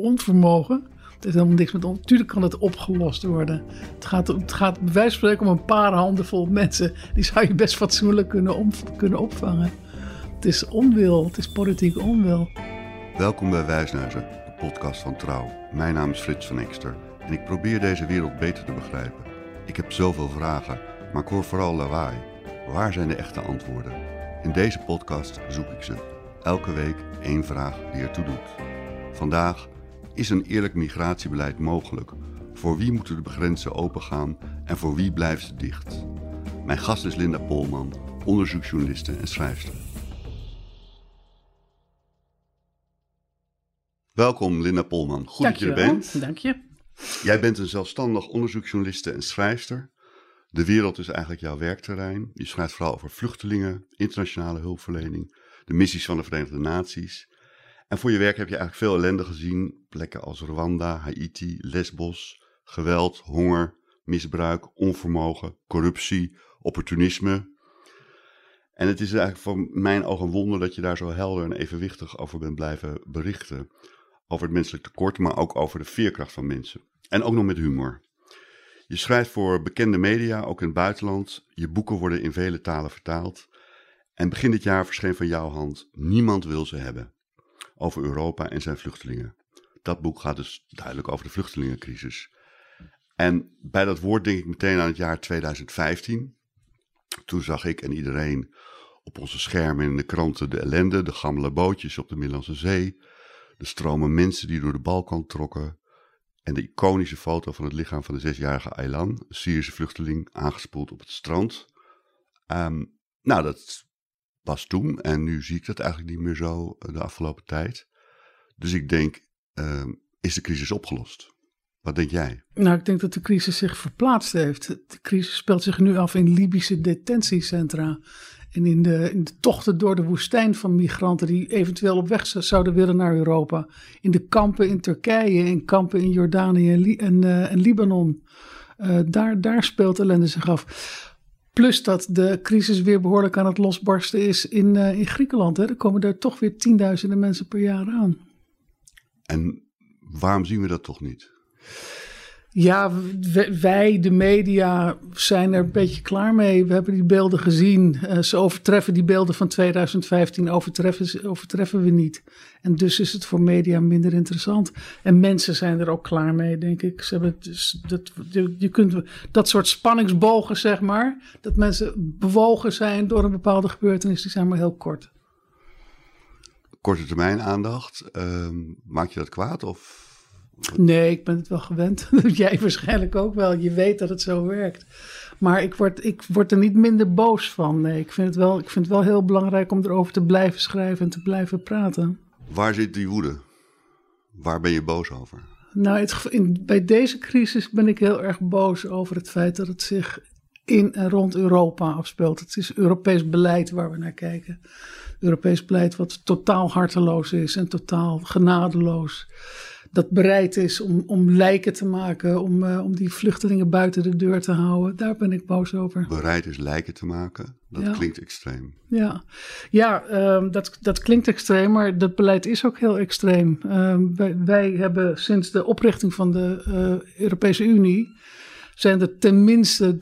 onvermogen. Het heeft helemaal niks met ons. Natuurlijk kan het opgelost worden. Het gaat, het gaat bij wijze van spreken om een paar handen vol mensen. Die zou je best fatsoenlijk kunnen, kunnen opvangen. Het is onwil. Het is politiek onwil. Welkom bij Wijsneuzen, de podcast van Trouw. Mijn naam is Frits van Ekster en ik probeer deze wereld beter te begrijpen. Ik heb zoveel vragen, maar ik hoor vooral lawaai. Waar zijn de echte antwoorden? In deze podcast zoek ik ze. Elke week één vraag die ertoe doet. Vandaag is een eerlijk migratiebeleid mogelijk? Voor wie moeten de grenzen opengaan en voor wie blijven ze dicht? Mijn gast is Linda Polman, onderzoeksjournaliste en schrijfster. Welkom Linda Polman, goed Dank dat je er wel. bent. Dank je. Jij bent een zelfstandig onderzoeksjournaliste en schrijfster. De wereld is eigenlijk jouw werkterrein. Je schrijft vooral over vluchtelingen, internationale hulpverlening, de missies van de Verenigde Naties. En voor je werk heb je eigenlijk veel ellende gezien. Plekken als Rwanda, Haiti, Lesbos, geweld, honger, misbruik, onvermogen, corruptie, opportunisme. En het is eigenlijk voor mijn ogen een wonder dat je daar zo helder en evenwichtig over bent blijven berichten. Over het menselijk tekort, maar ook over de veerkracht van mensen. En ook nog met humor. Je schrijft voor bekende media, ook in het buitenland. Je boeken worden in vele talen vertaald. En begin dit jaar verscheen van jouw hand Niemand wil ze hebben. Over Europa en zijn vluchtelingen. Dat boek gaat dus duidelijk over de vluchtelingencrisis. En bij dat woord denk ik meteen aan het jaar 2015. Toen zag ik en iedereen op onze schermen in de kranten de ellende, de gammele bootjes op de Middellandse Zee, de stromen mensen die door de Balkan trokken en de iconische foto van het lichaam van de zesjarige Aylan, een Syrische vluchteling, aangespoeld op het strand. Ehm, nou, dat was toen en nu zie ik dat eigenlijk niet meer zo eh, de afgelopen tijd. Dus ik denk, ehm, is de crisis opgelost? Wat denk jij? Nou, ik denk dat de crisis zich verplaatst heeft. De crisis speelt zich nu af in Libische detentiecentra. En in de, in de tochten door de woestijn van migranten die eventueel op weg zouden willen naar Europa. In de kampen in Turkije, in kampen in Jordanië en, eh, en Libanon. Eh, daar, daar speelt ellende zich af. Plus dat de crisis weer behoorlijk aan het losbarsten is in, eh, in Griekenland. Hè. Er komen daar toch weer tienduizenden mensen per jaar aan. En waarom zien we dat toch niet? Ja, wij, de media, zijn er een beetje klaar mee. We hebben die beelden gezien. Eh, ze overtreffen die beelden van 2015, overtreffen, overtreffen we niet. En dus is het voor media minder interessant. En mensen zijn er ook klaar mee, denk ik. Ze hebben dus, dat, je, kunt dat soort spanningsbogen, zeg maar, dat mensen bewogen zijn door een bepaalde gebeurtenis, die zijn maar heel kort. Korte termijn aandacht, ehm, maak je dat kwaad of Nee, ik ben het wel gewend. Jij waarschijnlijk ook wel. Je weet dat het zo werkt. Maar ik word, ik word er niet minder boos van. Nee, ik vind, het wel, ik vind het wel heel belangrijk om erover te blijven schrijven en te blijven praten. waar zit die woede? Waar ben je boos over? Nou, het, in, bij deze crisis ben ik heel erg boos over het feit dat het zich in en rond Europa afspeelt. Het is Europees beleid waar we naar kijken. Europees beleid wat totaal harteloos is en totaal genadeloos. Dat bereid is om, om lijken te maken, om, eh, om die vluchtelingen buiten de deur te houden. Daar ben ik boos over. Bereid is lijken te maken, dat Ja. klinkt extreem. Ja, ja ehm, dat, dat klinkt extreem, maar dat beleid is ook heel extreem. Ehm, wij, wij hebben sinds de oprichting van de eh, Europese Unie. Zijn er tenminste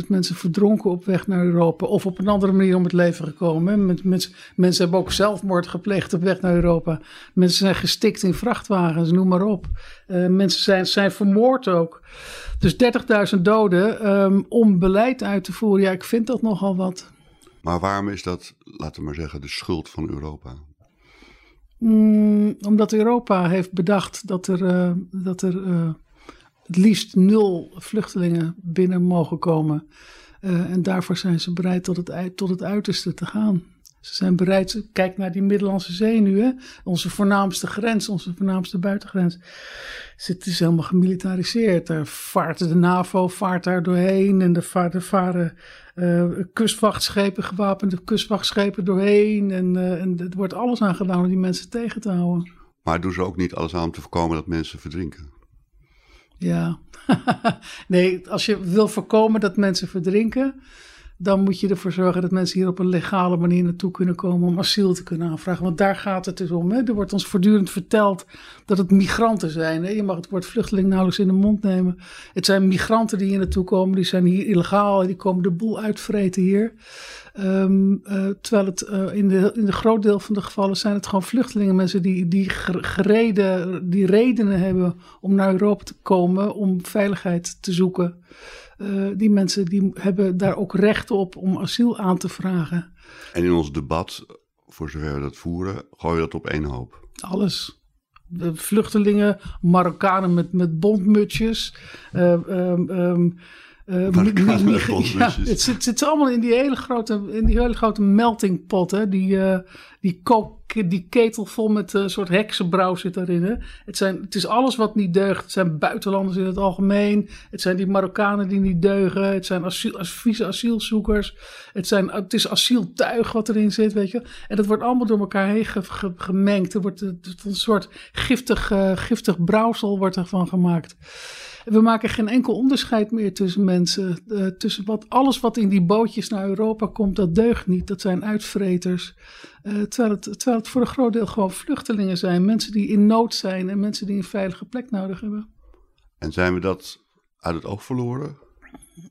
30.000 mensen verdronken op weg naar Europa. of op een andere manier om het leven gekomen. mensen hebben ook zelfmoord gepleegd op weg naar Europa. Mensen zijn gestikt in vrachtwagens, noem maar op. Eh, mensen zijn, zijn vermoord ook. Dus 30.000 doden ehm, om beleid uit te voeren. Ja, ik vind dat nogal wat. Maar waarom is dat, laten we maar zeggen, de schuld van Europa? Mm, omdat Europa heeft bedacht dat er, eh, dat er eh, het liefst nul vluchtelingen binnen mogen komen. Eh, en daarvoor zijn ze bereid tot het, tot het uiterste te gaan. Ze zijn bereid, kijk naar die Middellandse Zee nu, hè? onze voornaamste grens, onze voornaamste buitengrens. Het is helemaal gemilitariseerd. Daar vaart de NAVO vaart daar doorheen en er va- er varen eh, kustwachtschepen, gewapende kustwachtschepen doorheen. En, eh, en er wordt alles aan gedaan om die mensen tegen te houden. Maar doen ze ook niet alles aan om te voorkomen dat mensen verdrinken? Ja, nee, als je wil voorkomen dat mensen verdrinken, dan moet je ervoor zorgen dat mensen hier op een legale manier naartoe kunnen komen om asiel te kunnen aanvragen. Want daar gaat het dus om. Hè? Er wordt ons voortdurend verteld dat het migranten zijn. Hè? Je mag het woord vluchteling nauwelijks in de mond nemen. Het zijn migranten die hier naartoe komen, die zijn hier illegaal, die komen de boel uitvreten hier. Ehm, eh, terwijl het uh, in, de, in de groot deel van de gevallen zijn het gewoon vluchtelingen, mensen die, die, gereden, die redenen hebben om naar Europa te komen om veiligheid te zoeken. Uh, die mensen die hebben daar ook recht op om asiel aan te vragen. En in ons debat, voor zover we dat voeren, gooien we dat op één hoop. Alles. De vluchtelingen, Marokkanen met, met bondmutjes. Um, um, Uh, ja, het zit, zit allemaal in die hele grote, in die hele grote meltingpot. Hè? Die, uh, die, die ketel vol met een uh, soort heksenbrouw zit daarin. Hè? Het, zijn, het is alles wat niet deugt. Het zijn buitenlanders in het algemeen. Het zijn die Marokkanen die niet deugen. Het zijn asiel, vieze asielzoekers. Het, zijn, het is asieltuig wat erin zit, weet je. En dat wordt allemaal door elkaar heen ge, ge, gemengd. Er wordt een soort giftig, giftig brouwsel wordt ervan gemaakt. We maken geen enkel onderscheid meer tussen mensen. Uh, tussen wat, alles wat in die bootjes naar Europa komt, dat deugt niet. Dat zijn uitvreters. Uh, terwijl, het, terwijl het voor een groot deel gewoon vluchtelingen zijn. Mensen die in nood zijn en mensen die een veilige plek nodig hebben. En zijn we dat uit het oog verloren?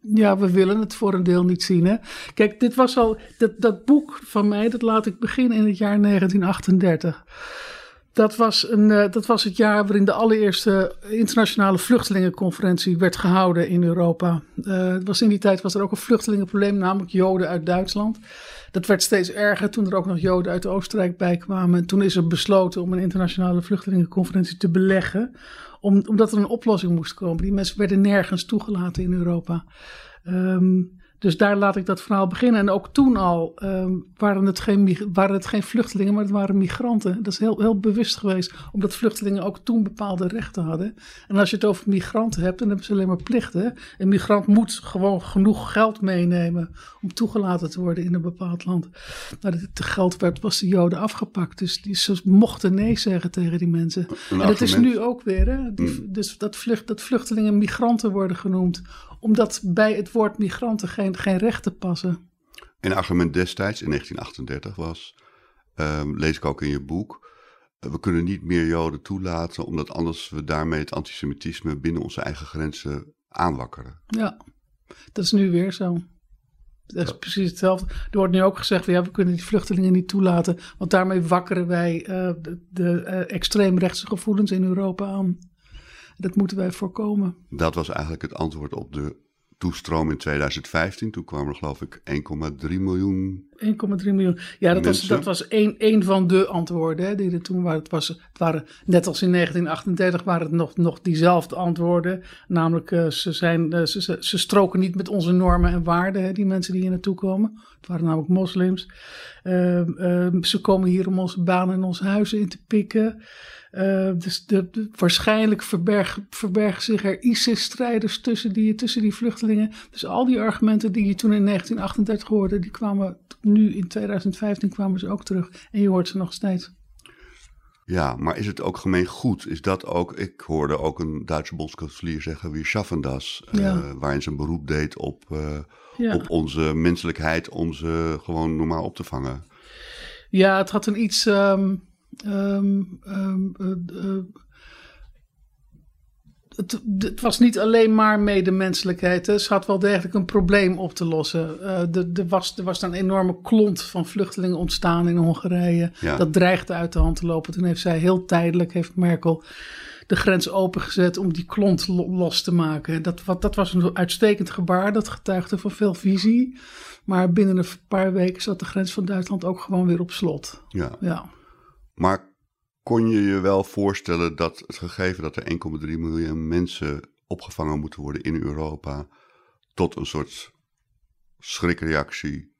Ja, we willen het voor een deel niet zien. Hè? Kijk, dit was al. Dat, dat boek van mij, dat laat ik beginnen in het jaar 1938. Dat was, een, uh, dat was het jaar waarin de allereerste internationale vluchtelingenconferentie werd gehouden in Europa. Uh, was in die tijd was er ook een vluchtelingenprobleem, namelijk Joden uit Duitsland. Dat werd steeds erger toen er ook nog Joden uit Oostenrijk bij kwamen. En toen is er besloten om een internationale vluchtelingenconferentie te beleggen, om, omdat er een oplossing moest komen. Die mensen werden nergens toegelaten in Europa. Um, dus daar laat ik dat verhaal beginnen. En ook toen al um, waren, het geen, waren het geen vluchtelingen, maar het waren migranten. Dat is heel, heel bewust geweest, omdat vluchtelingen ook toen bepaalde rechten hadden. En als je het over migranten hebt, dan hebben ze alleen maar plichten. Een migrant moet gewoon genoeg geld meenemen om toegelaten te worden in een bepaald land. Nou, het geld werd, was de Joden afgepakt. Dus die, ze mochten nee zeggen tegen die mensen. en dat is nu ook weer. Hè? Die, hmm. Dus dat, vlucht, dat vluchtelingen migranten worden genoemd omdat bij het woord migranten geen, geen rechten passen. Een argument destijds in 1938 was, um, lees ik ook in je boek, eh, we kunnen niet meer Joden toelaten, omdat anders we daarmee het antisemitisme binnen onze eigen grenzen aanwakkeren. Ja, dat is nu weer zo. Dat is precies hetzelfde. Er wordt nu ook gezegd, ja, we kunnen die vluchtelingen niet toelaten, want daarmee wakkeren wij uh, de, de uh, extreemrechtse gevoelens in Europa aan. Dat moeten wij voorkomen. Dat was eigenlijk het antwoord op de toestroom in 2015. Toen kwam er geloof ik 1,3 miljoen. 1,3 miljoen. Ja, dat was, dat was een, een van de antwoorden hè, die er toen waren. Het, was, het waren. Net als in 1938 waren het nog, nog diezelfde antwoorden. Namelijk, uh, ze, zijn, uh, ze, ze, ze, stroken niet met onze normen en waarden, hè, die mensen die hier naartoe komen. Het waren namelijk moslims. Uh, ze komen hier om onze banen en onze huizen in te pikken. Uh, dus de, de, waarschijnlijk verbergen, verbergen zich er ISIS-strijders tussen die, tussen die vluchtelingen. Dus al die argumenten die je toen in 1938 hoorde, die kwamen nu in 2015 kwamen ze ook terug. En je hoort ze nog steeds. Ja, maar is het ook gemeen goed? Is dat ook, ik hoorde ook een Duitse bondskanselier zeggen, wie schaffen das, eh, ja. uh, waarin ze een beroep deed op, uh, ja. op onze menselijkheid om ze gewoon normaal op te vangen. Ja, het had een iets... Um, Um, um, uh, het, het, was niet alleen maar medemenselijkheid. Hè. Ze had wel degelijk een probleem op te lossen. Uh, er, was, er was een enorme klont van vluchtelingen ontstaan in Hongarije. Ja. Dat dreigde uit de hand te lopen. Toen heeft zij heel tijdelijk, heeft Merkel, de grens opengezet om die klont los te maken. Dat, wat, dat was een uitstekend gebaar. Dat getuigde van veel visie. Maar binnen een paar weken zat de grens van Duitsland ook gewoon weer op slot. Ja. ja. Maar kon je je wel voorstellen dat het gegeven dat er 1,3 miljoen mensen opgevangen moeten worden in Europa, tot een soort schrikreactie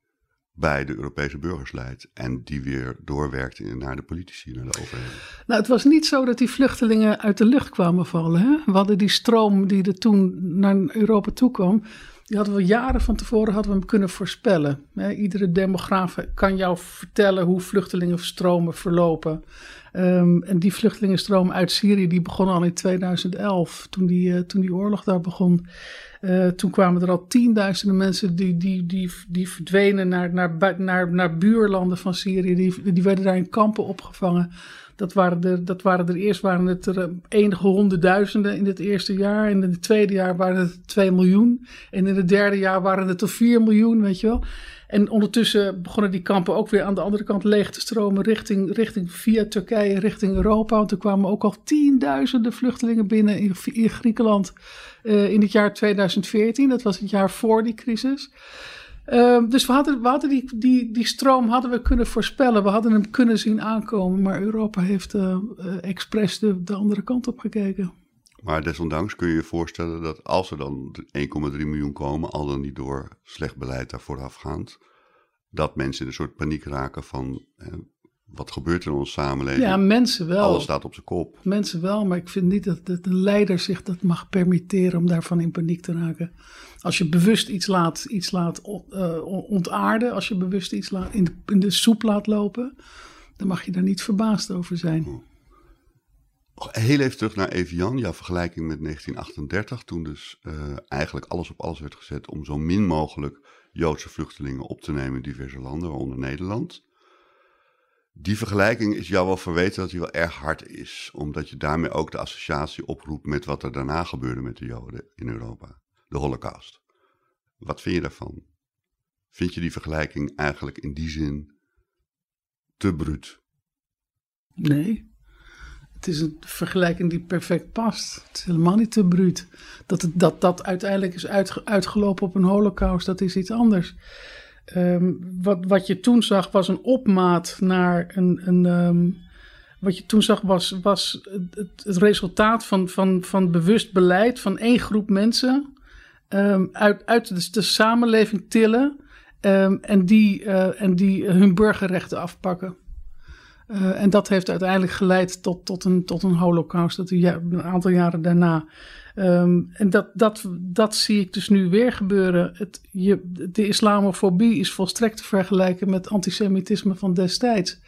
bij de Europese burgers leidt. En die weer doorwerkt naar de politici, naar de overheden. Nou, het was niet zo dat die vluchtelingen uit de lucht kwamen vallen. Hè? We hadden die stroom die er toen naar Europa toe kwam. Die hadden we jaren van tevoren hadden we hem kunnen voorspellen. iedere demograaf kan jou vertellen hoe vluchtelingenstromen verlopen. Ehm, en die vluchtelingenstroom uit Syrië die begon al in 2011, toen die, uh, toen die oorlog daar begon. Uh, toen kwamen er al tienduizenden mensen die, die, die, die verdwenen naar, naar, naar, naar buurlanden van Syrië. Die, die werden daar in kampen opgevangen. Dat waren er, dat waren er eerst waren het er eh, enige honderdduizenden in het eerste jaar. En in het tweede jaar waren het 2 miljoen. En in het derde jaar waren het er 4 miljoen, weet je wel. En ondertussen begonnen die kampen ook weer aan de andere kant leeg te stromen richting, richting via Turkije, richting Europa. Want er kwamen ook al tienduizenden vluchtelingen binnen in, Griekenland uh, in het jaar 2014. Dat was het jaar voor die crisis. Uh, dus we hadden, we hadden die, die, die stroom hadden we kunnen voorspellen. We hadden hem kunnen zien aankomen. Maar Europa heeft uh, expres de, de andere kant op gekeken. Maar desondanks kun je je voorstellen dat als er dan 1,3 miljoen komen, al dan niet door slecht beleid daar voorafgaand, dat mensen in een soort paniek raken van wat gebeurt er in onze samenleving? Ja, mensen wel. Alles staat op zijn kop. Mensen wel, maar ik vind niet dat, dat een leider zich dat mag permitteren om daarvan in paniek te raken. Als je bewust iets laat, iets laat uh, ontaarden, als je bewust iets laat, in, de, soep laat lopen, dan mag je daar niet verbaasd over zijn. Oh. Heel even terug naar Evian, jouw vergelijking met 1938, toen dus uh, eigenlijk alles op alles werd gezet om zo min mogelijk Joodse vluchtelingen op te nemen in diverse landen, waaronder Nederland. Die vergelijking is jou wel verweten dat die wel erg hard is, omdat je daarmee ook de associatie oproept met wat er daarna gebeurde met de Joden in Europa, de Holocaust. Wat vind je daarvan? Vind je die vergelijking eigenlijk in die zin te bruut? Nee. Het is een vergelijking die perfect past. Het is helemaal niet te bruut. Dat het, dat, dat uiteindelijk is uitgelopen op een holocaust, dat is iets anders. Ehm, wat, wat je toen zag was een opmaat naar een. een um, wat je toen zag was, was het, het, resultaat van, van, van bewust beleid van één groep mensen um, uit, uit de, de, samenleving tillen en, die, uh, en die hun burgerrechten afpakken. Uh, en dat heeft uiteindelijk geleid tot, tot, een, tot een holocaust, dat een aantal jaren daarna. Um, en dat, dat, dat zie ik dus nu weer gebeuren. Het, je, de islamofobie is volstrekt te vergelijken met antisemitisme van destijds.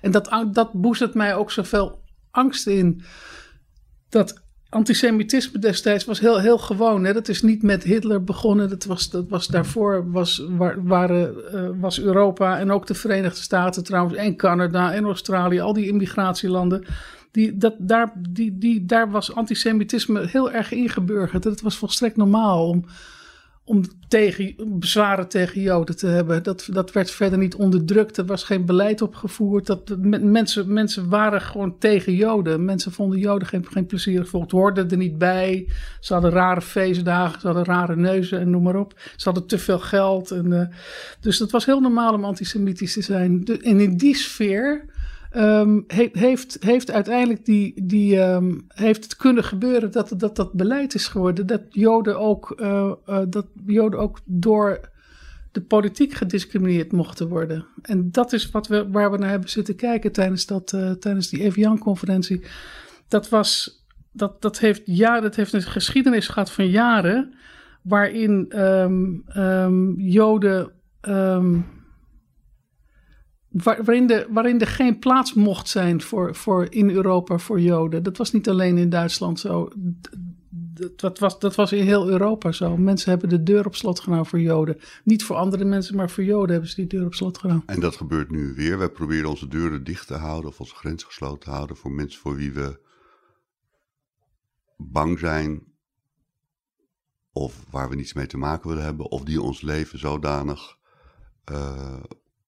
En dat, dat boezet mij ook zoveel angst in. Dat antisemitisme destijds was heel, heel gewoon. Hè? Dat is niet met Hitler begonnen. Dat was, dat was daarvoor was, waren, uh, was Europa en ook de Verenigde Staten trouwens. En Canada en Australië. Al die immigratielanden. Die, dat, daar, die, die, daar was antisemitisme heel erg ingeburgerd. Het was volstrekt normaal om, om tegen, bezwaren tegen Joden te hebben. Dat, dat werd verder niet onderdrukt. Er was geen beleid opgevoerd. Dat, mensen, mensen waren gewoon tegen Joden. Mensen vonden Joden geen, geen plezierig volk. Het hoorde er niet bij. Ze hadden rare feestdagen. Ze hadden rare neuzen en noem maar op. Ze hadden te veel geld. En, uh, dus het was heel normaal om antisemitisch te zijn. en in die sfeer Um, heeft, heeft uiteindelijk die, die, um, heeft het kunnen gebeuren dat, dat dat beleid is geworden. Dat Joden ook, uh, uh, dat Joden ook door de politiek gediscrimineerd mochten worden. En dat is wat we, waar we naar hebben zitten kijken tijdens, dat, uh, tijdens die Evian-conferentie. Dat, was, dat, dat, heeft, ja, dat heeft een geschiedenis gehad van jaren. waarin um, Joden waarin, de, waarin er geen plaats mocht zijn voor, voor in Europa voor Joden. Dat was niet alleen in Duitsland zo. Dat, was, dat was in heel Europa zo. Mensen hebben de deur op slot gedaan voor Joden. Niet voor andere mensen, maar voor Joden hebben ze die deur op slot gedaan. En dat gebeurt nu weer. Wij proberen onze deuren dicht te houden of onze grens gesloten te houden voor mensen voor wie we bang zijn. Of waar we niets mee te maken willen hebben. Of die ons leven zodanig uh,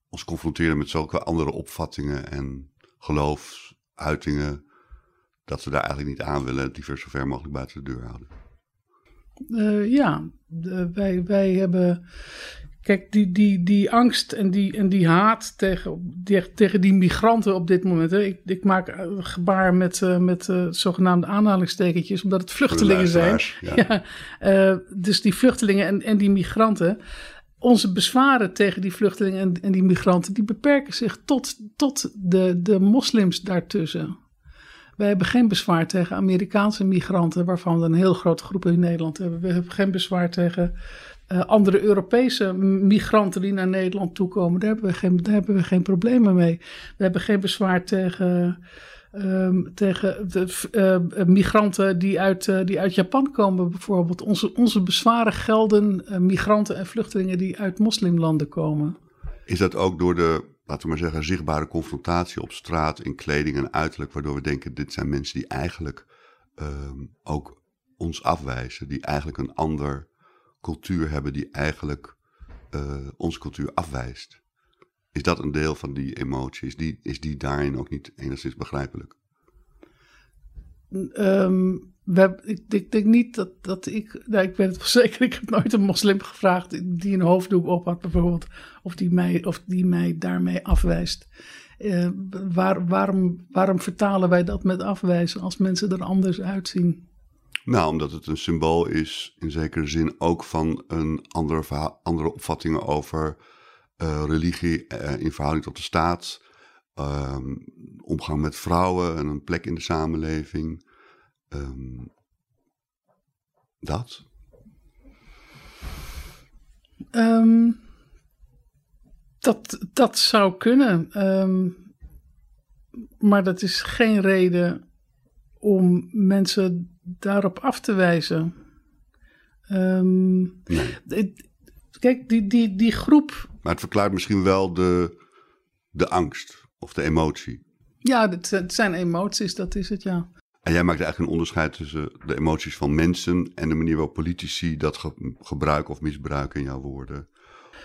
ons confronteren met zulke andere opvattingen en geloofsuitingen, dat we daar eigenlijk niet aan willen, die we zo ver mogelijk buiten de deur houden. Uh, ja, wij, wij hebben. Kijk, die, die, die angst en die, en die haat tegen, die, tegen die migranten op dit moment. Hè. Ik, ik maak gebaar met, uh, met uh, zogenaamde aanhalingstekentjes, omdat het vluchtelingen zijn. Ja. ja dus die vluchtelingen en, en die migranten onze bezwaren tegen die vluchtelingen en, en, die migranten, die beperken zich tot, tot de, de moslims daartussen. Wij hebben geen bezwaar tegen Amerikaanse migranten, waarvan we een heel grote groep in Nederland hebben. We hebben geen bezwaar tegen, uh, andere Europese migranten die naar Nederland toekomen, daar hebben we geen, daar hebben we geen problemen mee. We hebben geen bezwaar tegen, um, tegen de, uh, migranten die uit, uh, die uit Japan komen, bijvoorbeeld. Onze, onze bezwaren gelden migranten en vluchtelingen die uit moslimlanden komen. Is dat ook door de, laten we maar zeggen, zichtbare confrontatie op straat in kleding en uiterlijk, waardoor we denken: dit zijn mensen die eigenlijk um, ook ons afwijzen, die eigenlijk een ander cultuur hebben die eigenlijk onze cultuur afwijst. Is dat een deel van die emotie? Is die, is die daarin ook niet enigszins begrijpelijk? Um, we, ik, ik, denk niet dat, dat ik, nou, ik weet het zeker, ik heb nooit een moslim gevraagd die een hoofddoek op had bijvoorbeeld, of die mij, of die mij daarmee afwijst. Uh, waar, waarom, waarom vertalen wij dat met afwijzen als mensen er anders uitzien? Nou, omdat het een symbool is, in zekere zin ook van een andere, andere opvattingen over religie uh, in verhouding tot de staat, um, omgang met vrouwen en een plek in de samenleving. Um, dat? Um, dat, dat zou kunnen. maar dat is geen reden om mensen daarop af te wijzen. Um, kijk, die, die, die groep. Maar het verklaart misschien wel de, de angst of de emotie. Ja, het, zijn emoties, dat is het, ja. En jij maakt eigenlijk een onderscheid tussen de emoties van mensen en de manier waarop politici dat gebruiken of misbruiken in jouw woorden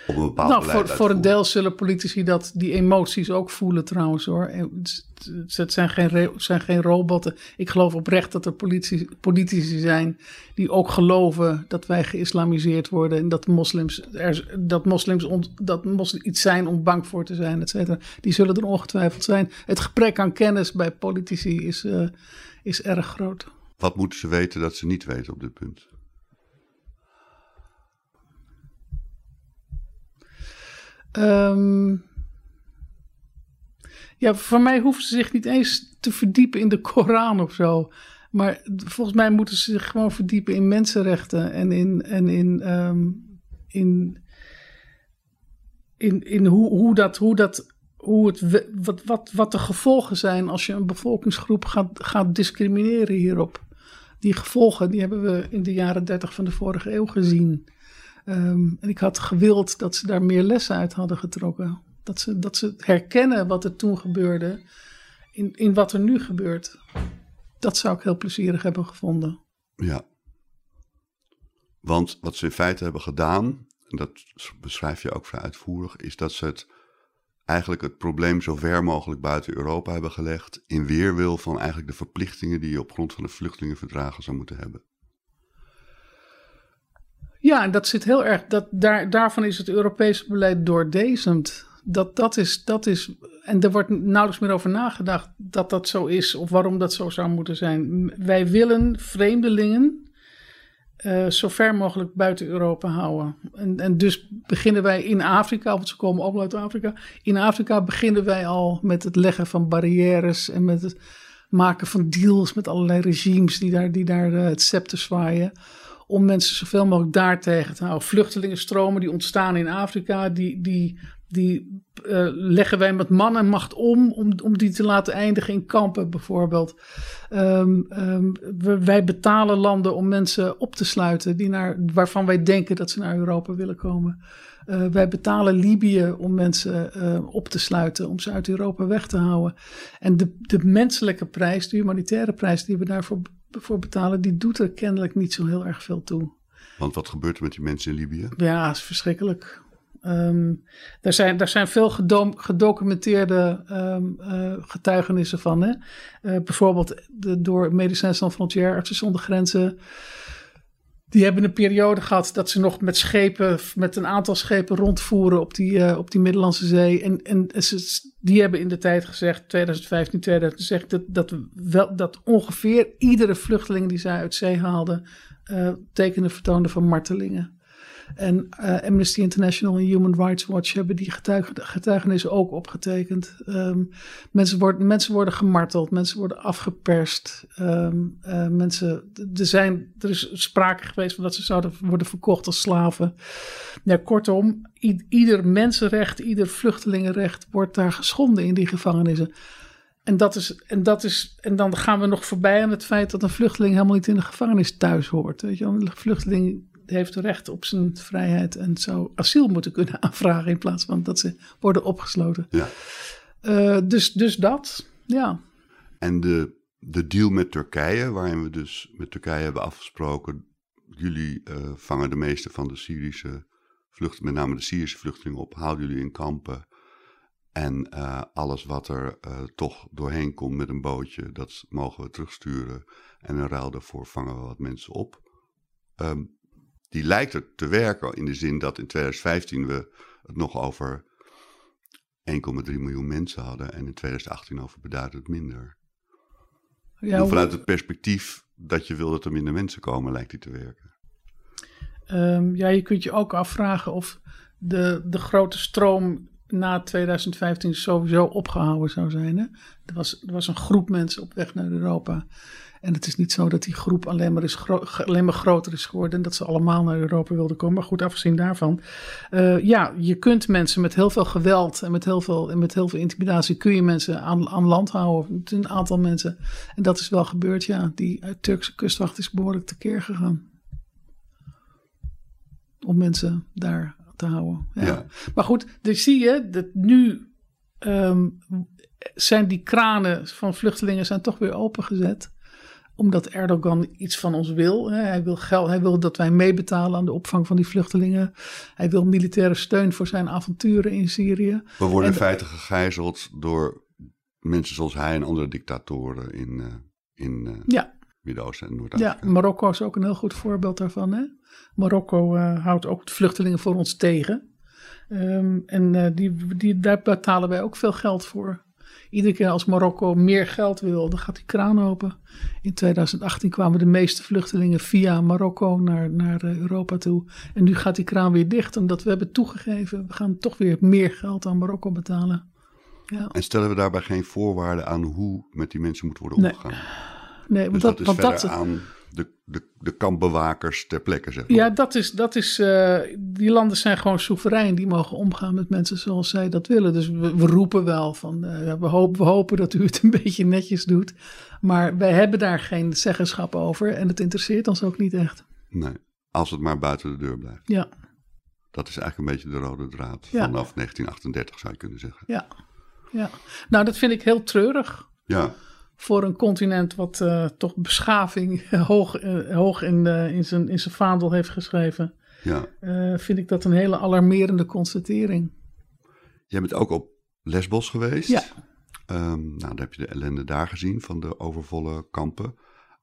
op een bepaald nou, voor, voor, een deel zullen politici dat, die emoties ook voelen trouwens hoor. Het zijn geen, zijn geen robotten. Ik geloof oprecht dat er politici, politici zijn die ook geloven dat wij geïslamiseerd worden. En dat moslims, er, dat moslims, dat moslims iets zijn om bang voor te zijn, et cetera. Die zullen er ongetwijfeld zijn. Het gebrek aan kennis bij politici is, uh, is erg groot. Wat moeten ze weten dat ze niet weten op dit punt? Um, ja, voor mij hoeven ze zich niet eens te verdiepen in de Koran of zo. Maar volgens mij moeten ze zich gewoon verdiepen in mensenrechten en in, en in, um, in, in, in hoe, hoe dat, hoe dat, hoe het, wat, wat, wat de gevolgen zijn als je een bevolkingsgroep gaat, gaat discrimineren hierop. Die gevolgen die hebben we in de jaren dertig van de vorige eeuw gezien. Um, en ik had gewild dat ze daar meer lessen uit hadden getrokken. Dat ze, dat ze herkennen wat er toen gebeurde in, in wat er nu gebeurt. Dat zou ik heel plezierig hebben gevonden. Ja. Want wat ze in feite hebben gedaan, en dat beschrijf je ook vrij uitvoerig, is dat ze het eigenlijk het probleem zo ver mogelijk buiten Europa hebben gelegd. In weerwil van eigenlijk de verplichtingen die je op grond van de vluchtelingenverdragen zou moeten hebben. Ja, en dat zit heel erg. Dat, daar, daarvan is het Europese beleid doordezend. Dat, dat, is, dat is. En er wordt nauwelijks meer over nagedacht dat dat zo is of waarom dat zo zou moeten zijn. Wij willen vreemdelingen uh, zo ver mogelijk buiten Europa houden. En, en dus beginnen wij in Afrika, want ze komen allemaal uit Afrika. In Afrika beginnen wij al met het leggen van barrières en met het maken van deals met allerlei regimes die daar, die daar uh, het scepter zwaaien om mensen zoveel mogelijk daar tegen te houden. Vluchtelingenstromen die ontstaan in Afrika, die, die, die uh, leggen wij met man en macht om, om, om die te laten eindigen in kampen bijvoorbeeld. Um, um, wij betalen landen om mensen op te sluiten die naar, waarvan wij denken dat ze naar Europa willen komen. Uh, wij betalen Libië om mensen uh, op te sluiten, om ze uit Europa weg te houden. En de, de menselijke prijs, de humanitaire prijs die we daarvoor voor betalen, die doet er kennelijk niet zo heel erg veel toe. Want wat gebeurt er met die mensen in Libië? Ja, is verschrikkelijk. Um, er, zijn, er zijn veel gedocumenteerde um, uh, getuigenissen van. Hè? Uh, bijvoorbeeld de, door Médecins Sans Frontières, Artsen zonder Grenzen. Die hebben een periode gehad dat ze nog met schepen, met een aantal schepen rondvoeren op die, uh, op die Middellandse Zee. En, en ze, die hebben in de tijd gezegd, 2015, 2016, dat, dat, wel, dat ongeveer iedere vluchteling die zij uit zee haalden, uh, tekenen vertoonde van martelingen. En uh, Amnesty International en Human Rights Watch hebben die getuig, getuigenissen ook opgetekend. Um, mensen, worden, mensen worden gemarteld, mensen worden afgeperst. Um, uh, mensen, er, zijn, er is sprake geweest van dat ze zouden worden verkocht als slaven. Ja, kortom, ieder mensenrecht, ieder vluchtelingenrecht wordt daar geschonden in die gevangenissen. En, dat is, en, dat is, en dan gaan we nog voorbij aan het feit dat een vluchteling helemaal niet in de gevangenis thuis hoort. Weet je, een vluchteling heeft recht op zijn vrijheid en zou asiel moeten kunnen aanvragen in plaats van dat ze worden opgesloten. Ja. Uh, dus, dus dat, ja. En de, de deal met Turkije, waarin we dus met Turkije hebben afgesproken, jullie uh, vangen de meeste van de Syrische vluchtelingen, met name de Syrische vluchtelingen op, houden jullie in kampen. En uh, alles wat er uh, toch doorheen komt met een bootje, dat mogen we terugsturen. En in ruil daarvoor vangen we wat mensen op. Um, die lijkt er te werken in de zin dat in 2015 we het nog over 1,3 miljoen mensen hadden. En in 2018 over beduidend minder. Ja, vanuit het perspectief dat je wil dat er minder mensen komen, lijkt die te werken. Um, ja, je kunt je ook afvragen of de, de grote stroom na 2015 sowieso opgehouden zou zijn. Hè? Er, was, er was een groep mensen op weg naar Europa. En het is niet zo dat die groep alleen maar, is alleen maar groter is geworden en dat ze allemaal naar Europa wilden komen. Maar goed, afgezien daarvan. Uh, ja, je kunt mensen met heel veel geweld en met heel veel, en met heel veel intimidatie kun je mensen aan, aan land houden. Een aantal mensen. En dat is wel gebeurd, ja. Die Turkse kustwacht is behoorlijk tekeer gegaan. Om mensen daar te houden. Ja. Maar goed, dus zie je dat nu um, zijn die kranen van vluchtelingen zijn toch weer opengezet omdat Erdogan iets van ons wil. Hij wil, geld, hij wil dat wij meebetalen aan de opvang van die vluchtelingen. Hij wil militaire steun voor zijn avonturen in Syrië. We worden in feite gegijzeld door mensen zoals hij en andere dictatoren in, uh, in uh, ja. Midden-Oosten en Noord-Afrika. Ja, Marokko is ook een heel goed voorbeeld daarvan. Hè? Marokko uh, houdt ook vluchtelingen voor ons tegen. Um, en die, die, daar betalen wij ook veel geld voor. Iedere keer als Marokko meer geld wil, dan gaat die kraan open. In 2018 kwamen de meeste vluchtelingen via Marokko naar, naar Europa toe. En nu gaat die kraan weer dicht, omdat we hebben toegegeven, we gaan toch weer meer geld aan Marokko betalen. Ja. En stellen we daarbij geen voorwaarden aan hoe met die mensen moet worden omgegaan? Nee, want dus dat, dat is verder dat, aan de, de, de kampbewakers ter plekke, zeg maar. Ja, dat is, dat is uh, die landen zijn gewoon soeverein. Die mogen omgaan met mensen zoals zij dat willen. Dus we, we roepen wel van, uh, we, hopen, we hopen dat u het een beetje netjes doet. Maar wij hebben daar geen zeggenschap over en het interesseert ons ook niet echt. Nee, als het maar buiten de deur blijft. Ja. Dat is eigenlijk een beetje de rode draad Ja. vanaf 1938 zou je kunnen zeggen. Ja, ja. Nou, dat vind ik heel treurig. Ja, Voor een continent wat eh, toch beschaving hoog, eh, hoog in, in, zijn, in zijn vaandel heeft geschreven. ja. eh, vind ik dat een hele alarmerende constatering. Jij bent ook op Lesbos geweest. Ja. Ehm, nou, dan heb je de ellende daar gezien van de overvolle kampen.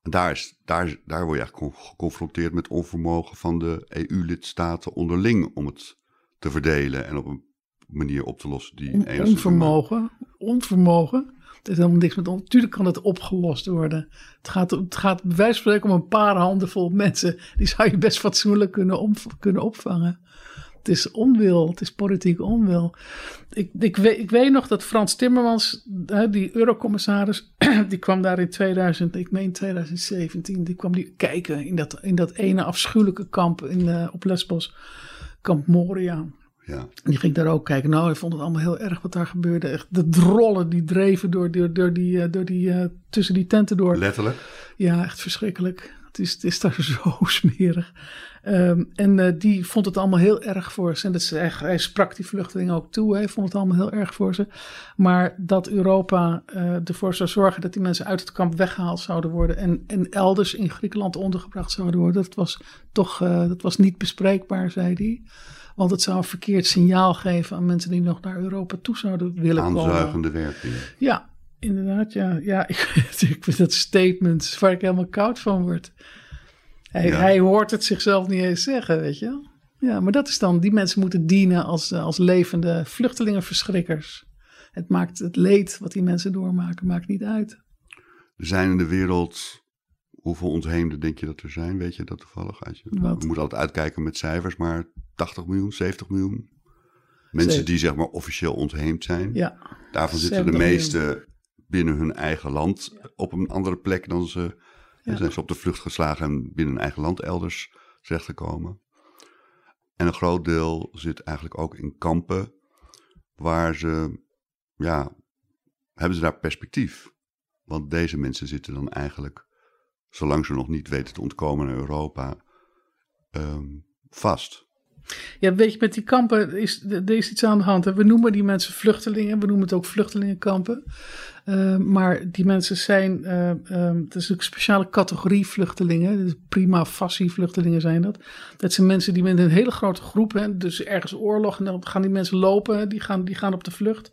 En daar, is, daar, daar word je eigenlijk con- geconfronteerd met onvermogen van de EU-lidstaten onderling om het te verdelen en op een manier op te lossen die On- onvermogen. Onvermogen. Het heeft helemaal niks met. on- Tuurlijk kan het opgelost worden. Het gaat, het gaat bij wijze van spreken om een paar handenvol mensen. Die zou je best fatsoenlijk kunnen, kunnen opvangen. Het is onwil. Het is politiek onwil. Ik, ik, weet, ik weet nog dat Frans Timmermans, die eurocommissaris, die kwam daar in 2000, ik meen 2017, die kwam die kijken in dat, in dat ene afschuwelijke kamp in, eh, op Lesbos, kamp Moria. Ja, Die ging daar ook kijken. Nou, hij vond het allemaal heel erg wat daar gebeurde. Echt de drollen die dreven door, door, door die, eh, door die, eh, tussen die tenten door. letterlijk. Ja, echt verschrikkelijk. Het is, het is daar zo smerig. Ehm, en eh, die vond het allemaal heel erg voor ze. En dat ze, echt- hij sprak die vluchtelingen ook toe. Hij vond het allemaal heel erg voor ze. Maar dat Europa ervoor zou zorgen dat die mensen uit het kamp weggehaald zouden worden. En, en elders in Griekenland ondergebracht zouden worden. Dat was toch dat was niet bespreekbaar, zei hij. Want het zou een verkeerd signaal geven aan mensen die nog naar Europa toe zouden willen komen. Aanzuigende werking. Ja, inderdaad. Ja, ja ik, ik vind dat statement waar ik helemaal koud van word. Hij, Ja. hij hoort het zichzelf niet eens zeggen, weet je. Ja, maar dat is dan, die mensen moeten dienen als, als levende vluchtelingenverschrikkers. Het maakt het leed wat die mensen doormaken, maakt niet uit. Er zijn in de wereld Hoeveel ontheemden denk je dat er zijn? Weet je dat toevallig? Je, we moeten altijd uitkijken met cijfers, maar 80 miljoen, 70 miljoen. Mensen Zeven. die zeg maar officieel ontheemd zijn. Ja, Daarvan zitten de 70 miljoen. meeste binnen hun eigen land op een andere plek dan ze. Ja. zijn ze op de vlucht geslagen en binnen hun eigen land elders terechtgekomen. En een groot deel zit eigenlijk ook in kampen waar ze, ja, hebben ze daar perspectief. Want deze mensen zitten dan eigenlijk, zolang ze nog niet weten te ontkomen naar Europa, ehm, vast. Ja, weet je, met die kampen is er is iets aan de hand. We noemen die mensen vluchtelingen, we noemen het ook vluchtelingenkampen. Eh, maar die mensen zijn, eh, eh, het is een speciale categorie vluchtelingen. Dus prima facie vluchtelingen zijn dat. Dat zijn mensen die met een hele grote groep, hè, dus ergens oorlog, en dan gaan die mensen lopen, die gaan, die gaan op de vlucht.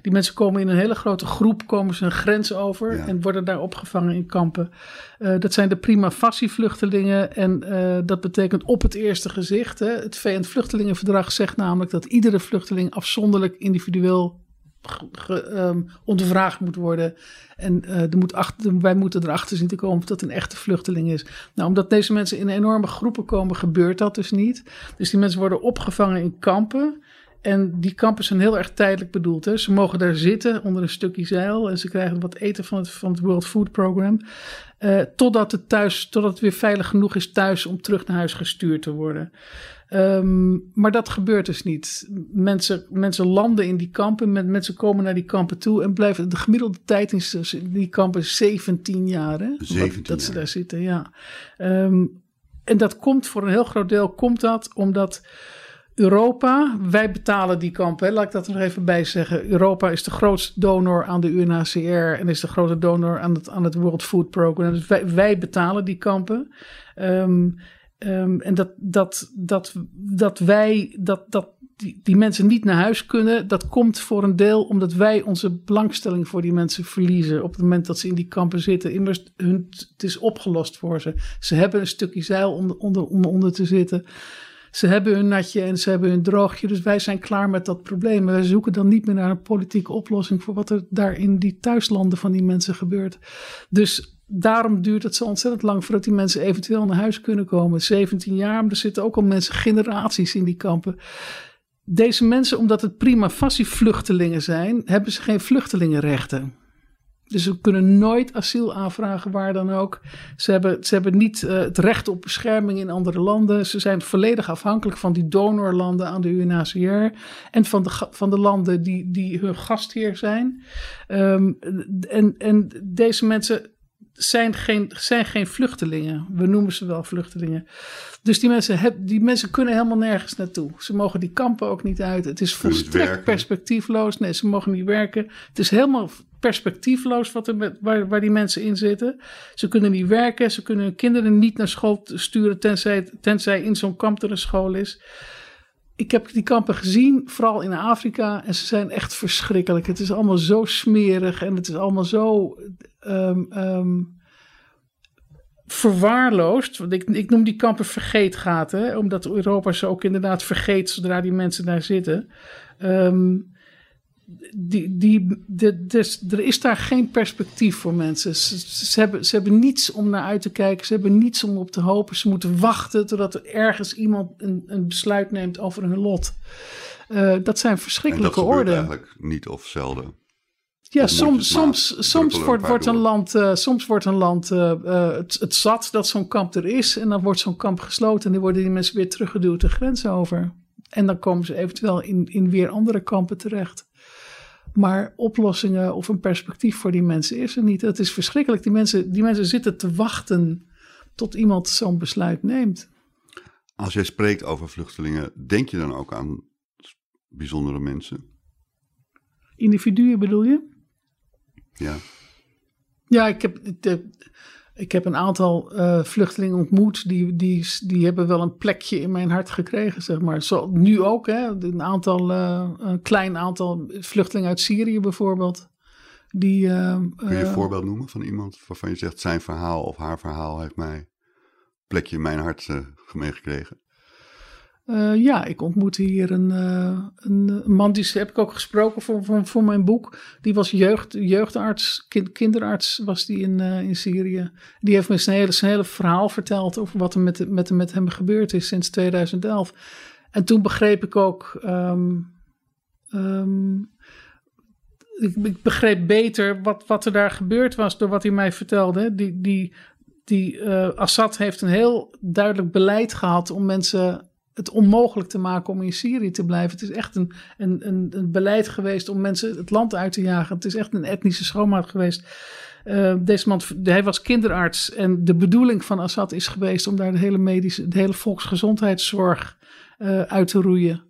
Die mensen komen in een hele grote groep, komen ze een grens over Ja. en worden daar opgevangen in kampen. Eh, dat zijn de prima facie vluchtelingen en eh, dat betekent op het eerste gezicht. Hè, het VN-vluchtelingenverdrag zegt namelijk dat iedere vluchteling afzonderlijk individueel ehm, ondervraagd moet worden. En eh, er moet achter, wij moeten erachter zien te komen of dat een echte vluchteling is. Nou, omdat deze mensen in enorme groepen komen, gebeurt dat dus niet. Dus die mensen worden opgevangen in kampen. En die kampen zijn heel erg tijdelijk bedoeld. Hè. Ze mogen daar zitten onder een stukje zeil. En ze krijgen wat eten van het, van het World Food Program. eh, totdat, het thuis, totdat het weer veilig genoeg is thuis om terug naar huis gestuurd te worden. Ehm, maar dat gebeurt dus niet. Mensen, mensen landen in die kampen, men- mensen komen naar die kampen toe en blijven. De gemiddelde tijd in die kampen is 17 jaar. Hè? 17 dat ze daar zitten, ja. Ehm, en dat komt voor een heel groot deel komt dat omdat Europa, wij betalen die kampen. Hè? Laat ik dat er nog even bij zeggen. Europa is de grootste donor aan de UNHCR en is de grote donor aan het, aan het World Food Program. Dus wij, wij betalen die kampen. Ehm, ehm, en dat, dat, dat, dat wij, dat, dat die, mensen niet naar huis kunnen, dat komt voor een deel omdat wij onze belangstelling voor die mensen verliezen. Op het moment dat ze in die kampen zitten. Immers, hun, het is opgelost voor ze. Ze hebben een stukje zeil om onder, om onder te zitten. Ze hebben hun natje en ze hebben hun droogje. Dus wij zijn klaar met dat probleem. Wij zoeken dan niet meer naar een politieke oplossing voor wat er daar in die thuislanden van die mensen gebeurt. Dus daarom duurt het zo ontzettend lang voordat die mensen eventueel naar huis kunnen komen. 17 jaar, maar er zitten ook al mensen, generaties in die kampen. Deze mensen, omdat het prima facie vluchtelingen zijn, hebben ze geen vluchtelingenrechten. Dus ze kunnen nooit asiel aanvragen waar dan ook. Ze hebben, ze hebben niet eh, het recht op bescherming in andere landen. Ze zijn volledig afhankelijk van die donorlanden aan de UNHCR. En van de, van de landen die, die hun gastheer zijn. Ehm, en, en deze mensen zijn geen, zijn geen vluchtelingen. We noemen ze wel vluchtelingen. Dus die mensen, heb, die mensen kunnen helemaal nergens naartoe. Ze mogen die kampen ook niet uit. Het is volstrekt perspectiefloos. Nee, ze mogen niet werken. Het is helemaal perspectiefloos wat er met, waar, waar die mensen in zitten. Ze kunnen niet werken. Ze kunnen hun kinderen niet naar school sturen tenzij, tenzij in zo'n kamp er een school is. Ik heb die kampen gezien, vooral in Afrika. En ze zijn echt verschrikkelijk. Het is allemaal zo smerig en het is allemaal zo ehm, verwaarloosd. Want ik, ik noem die kampen vergeetgaten. hè, Omdat Europa ze ook inderdaad vergeet zodra die mensen daar zitten. Ehm, die, die, de, dus, er is daar geen perspectief voor mensen. Ze, ze, hebben, ze hebben niets om naar uit te kijken. Ze hebben niets om op te hopen. Ze moeten wachten totdat er ergens iemand een, een besluit neemt over hun lot. Eh, dat zijn En dat verschrikkelijke orden. eigenlijk niet of zelden. Ja, soms, soms, soms druppelen wordt, een wordt land, eh, soms wordt een land eh, eh, het, het zat dat zo'n kamp er is. En dan wordt zo'n kamp gesloten en dan worden die mensen weer teruggeduwd de grens over. En dan komen ze eventueel in, in weer andere kampen terecht. Maar oplossingen of een perspectief voor die mensen is er niet. Het is verschrikkelijk. Die mensen, die mensen zitten te wachten tot iemand zo'n besluit neemt. Als jij spreekt over vluchtelingen, denk je dan ook aan bijzondere mensen? Individuen bedoel je? Ja. Ja, ik heb, de, ik heb een aantal eh, vluchtelingen ontmoet. Die, die, die hebben wel een plekje in mijn hart gekregen, zeg maar. Zo, nu ook, hè. Een, aantal, eh, een klein aantal vluchtelingen uit Syrië bijvoorbeeld. Die, eh, Kun je een voorbeeld noemen van iemand waarvan je zegt zijn verhaal of haar verhaal heeft mij een plekje in mijn hart meegekregen? Uh, ja, ik ontmoette hier een, uh, een, man, die heb ik ook gesproken voor, voor, voor mijn boek. Die was jeugd, jeugdarts, kind, kinderarts was die in, uh, in Syrië. Die heeft me zijn hele, hele verhaal verteld over wat er met, met, met hem gebeurd is sinds 2011. En toen begreep ik ook, um, um, ik, ik, begreep beter wat, wat er daar gebeurd was door wat hij mij vertelde. Die, die, die Assad heeft een heel duidelijk beleid gehad om mensen het onmogelijk te maken om in Syrië te blijven. Het is echt een, een, een, een, beleid geweest om mensen het land uit te jagen. Het is echt een etnische schoonmaak geweest. Uh, deze man, hij was kinderarts en de bedoeling van Assad is geweest om daar de hele medische, de hele volksgezondheidszorg uh, uit te roeien.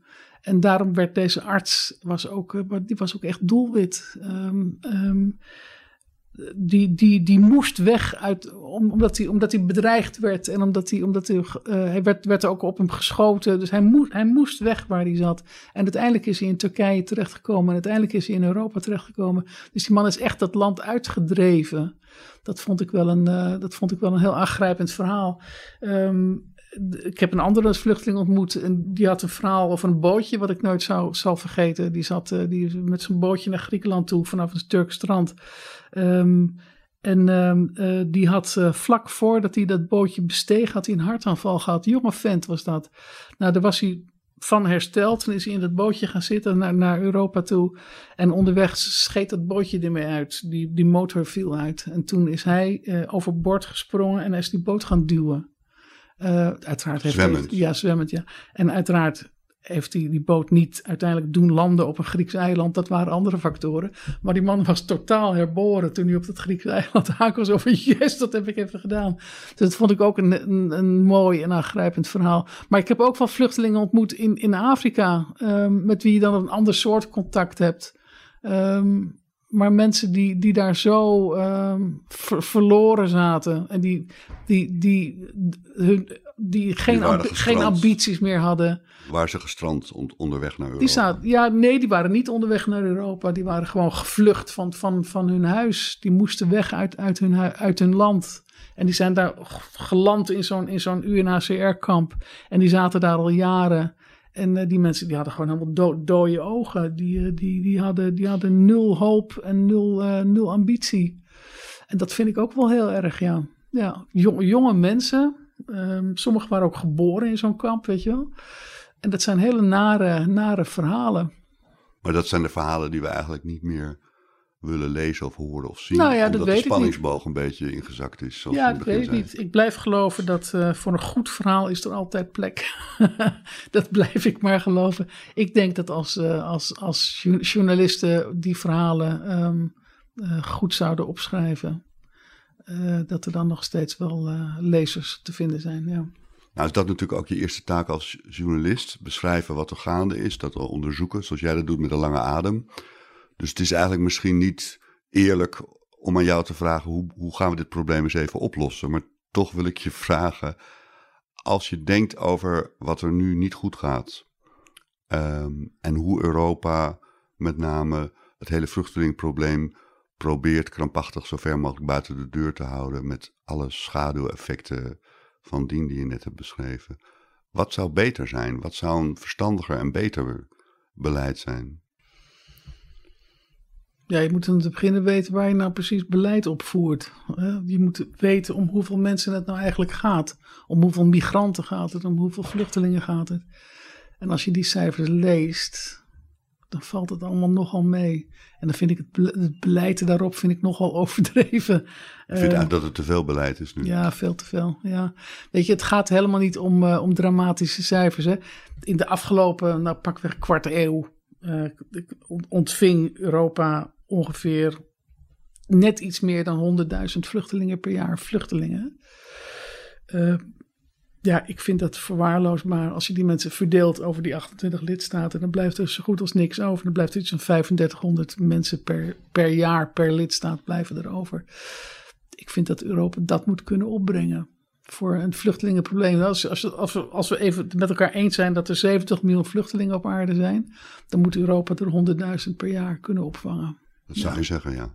En daarom werd deze arts, was ook, uh, die was ook echt doelwit. Um, um, die, die, die moest weg uit, omdat, hij, omdat hij bedreigd werd en omdat hij, omdat hij, uh, hij werd, werd ook op hem geschoten. Dus hij, moest hij moest weg waar hij zat. En uiteindelijk is hij in Turkije terechtgekomen en uiteindelijk is hij in Europa terechtgekomen. Dus die man is echt dat land uitgedreven. Dat vond ik wel een, uh, dat vond ik wel een heel aangrijpend verhaal. Um, ik heb een andere vluchteling ontmoet en die had een verhaal over een bootje wat ik nooit zou, zal vergeten. Die zat uh, die met zijn bootje naar Griekenland toe vanaf een Turks strand. Um, en um, uh, die had uh, vlak voordat hij dat bootje besteeg, had hij een hartaanval gehad. Jonge vent was dat. Nou, daar was hij van hersteld. Toen is hij in dat bootje gaan zitten naar, naar Europa toe. En onderweg scheet dat bootje ermee uit. Die, die motor viel uit. En toen is hij uh, overboord gesprongen en is die boot gaan duwen. Uh, uiteraard heeft zwemmend. Hij, ja, zwemmend, ja. En uiteraard heeft hij die boot niet uiteindelijk doen landen op een Grieks eiland. Dat waren andere factoren. Maar die man was totaal herboren toen hij op dat Griekse eiland aankwam. Van, yes, dat heb ik even gedaan. Dus dat vond ik ook een, een, een mooi en aangrijpend verhaal. Maar ik heb ook wel vluchtelingen ontmoet in, in Afrika. Um, met wie je dan een ander soort contact hebt. Um, maar mensen die, die daar zo ver, verloren zaten. En die, die, die, hun, die geen, geen ambities meer hadden. Waar ze gestrand on- onderweg naar Europa. Die ja, nee, die waren niet onderweg naar Europa. Die waren gewoon gevlucht van, van, van hun huis. Die moesten weg uit, uit, hun, uit hun land. En die zijn daar geland in zo'n, in zo'n UNHCR-kamp. En die zaten daar al jaren. En uh, die mensen die hadden gewoon helemaal do dode ogen. Die, uh, die, die, hadden, die hadden nul hoop en nul, uh, nul ambitie. En dat vind ik ook wel heel erg, ja. ja jong, jonge mensen. Um, sommigen waren ook geboren in zo'n kamp, weet je wel. En dat zijn hele nare, nare verhalen. Maar dat zijn de verhalen die we eigenlijk niet meer willen lezen of horen of zien. Nou ja, dat omdat weet de ik niet. spanningsboog een beetje ingezakt is. zoals Ja, in ik weet niet. Ik blijf geloven dat uh, voor een goed verhaal is er altijd plek. dat blijf ik maar geloven. Ik denk dat als, uh, als, als jo- journalisten die verhalen um, uh, goed zouden opschrijven, uh, dat er dan nog steeds wel uh, lezers te vinden zijn. Ja. Nou is dat natuurlijk ook je eerste taak als journalist. Beschrijven wat er gaande is, dat onderzoeken, zoals jij dat doet met een lange adem. Dus het is eigenlijk misschien niet eerlijk om aan jou te vragen hoe, hoe gaan we dit probleem eens even oplossen. Maar toch wil ik je vragen, als je denkt over wat er nu niet goed gaat um, en hoe Europa met name het hele vluchtelingenprobleem probeert krampachtig zo ver mogelijk buiten de deur te houden met alle schaduweffecten van dien die je net hebt beschreven. Wat zou beter zijn? Wat zou een verstandiger en beter beleid zijn? Ja, je moet dan te beginnen weten waar je nou precies beleid op voert. Je moet weten om hoeveel mensen het nou eigenlijk gaat. Om hoeveel migranten gaat het, om hoeveel vluchtelingen gaat het. En als je die cijfers leest, dan valt het allemaal nogal mee. En dan vind ik het, het beleid daarop vind ik nogal overdreven. Ik vind uh, eigenlijk dat het te veel beleid is nu. Ja, veel te veel. Ja. Weet je, het gaat helemaal niet om, uh, om dramatische cijfers. Hè. In de afgelopen, nou pakweg kwart eeuw, uh, ontving Europa ongeveer net iets meer dan 100.000 vluchtelingen per jaar. Vluchtelingen. Ja, ik vind dat verwaarloosbaar. Als je die mensen verdeelt over die 28 lidstaten, dan blijft er zo goed als niks over. Dan blijft er zo'n 3500 mensen per, per jaar, per lidstaat blijven er over. Ik vind dat Europa dat moet kunnen opbrengen voor een vluchtelingenprobleem. Als, als, als, we, als we even met elkaar eens zijn dat er 70 miljoen vluchtelingen op aarde zijn, dan moet Europa er 100.000 per jaar kunnen opvangen. Dat zou ja. je zeggen, ja.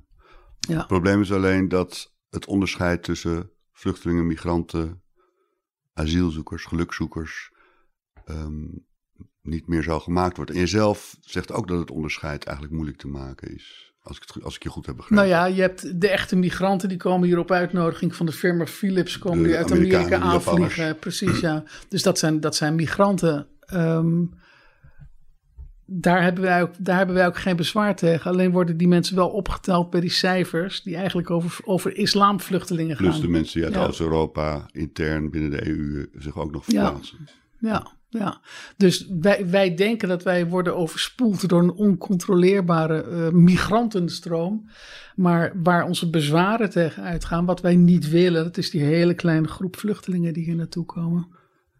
ja. Het probleem is alleen dat het onderscheid tussen vluchtelingen, migranten, asielzoekers, gelukzoekers ehm, niet meer zo gemaakt wordt. En jezelf zegt ook dat het onderscheid eigenlijk moeilijk te maken is. Als ik, het, als ik je goed heb begrepen. Nou ja, je hebt de echte migranten die komen hier op uitnodiging van de firma Philips, komen die uit Amerika aanvliegen. Precies, ja. Dus dat zijn, dat zijn migranten. Ehm, daar hebben, wij ook, daar hebben wij ook geen bezwaar tegen. Alleen worden die mensen wel opgeteld bij die cijfers die eigenlijk over, over islamvluchtelingen gaan. Plus de mensen die uit Oost-Europa intern binnen de EU zich ook nog verplaatsen. Ja, ja. Ja, dus wij, wij denken dat wij worden overspoeld door een oncontroleerbare uh, migrantenstroom. Maar waar onze bezwaren tegen uitgaan, wat wij niet willen, dat is die hele kleine groep vluchtelingen die hier naartoe komen.